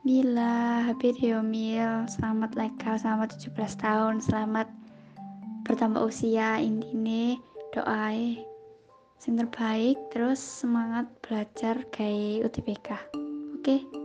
Mila, happy Rio Mil, selamat lekal selamat 17 tahun, selamat bertambah usia intine doai yang terbaik terus semangat belajar kayak UTBK oke okay?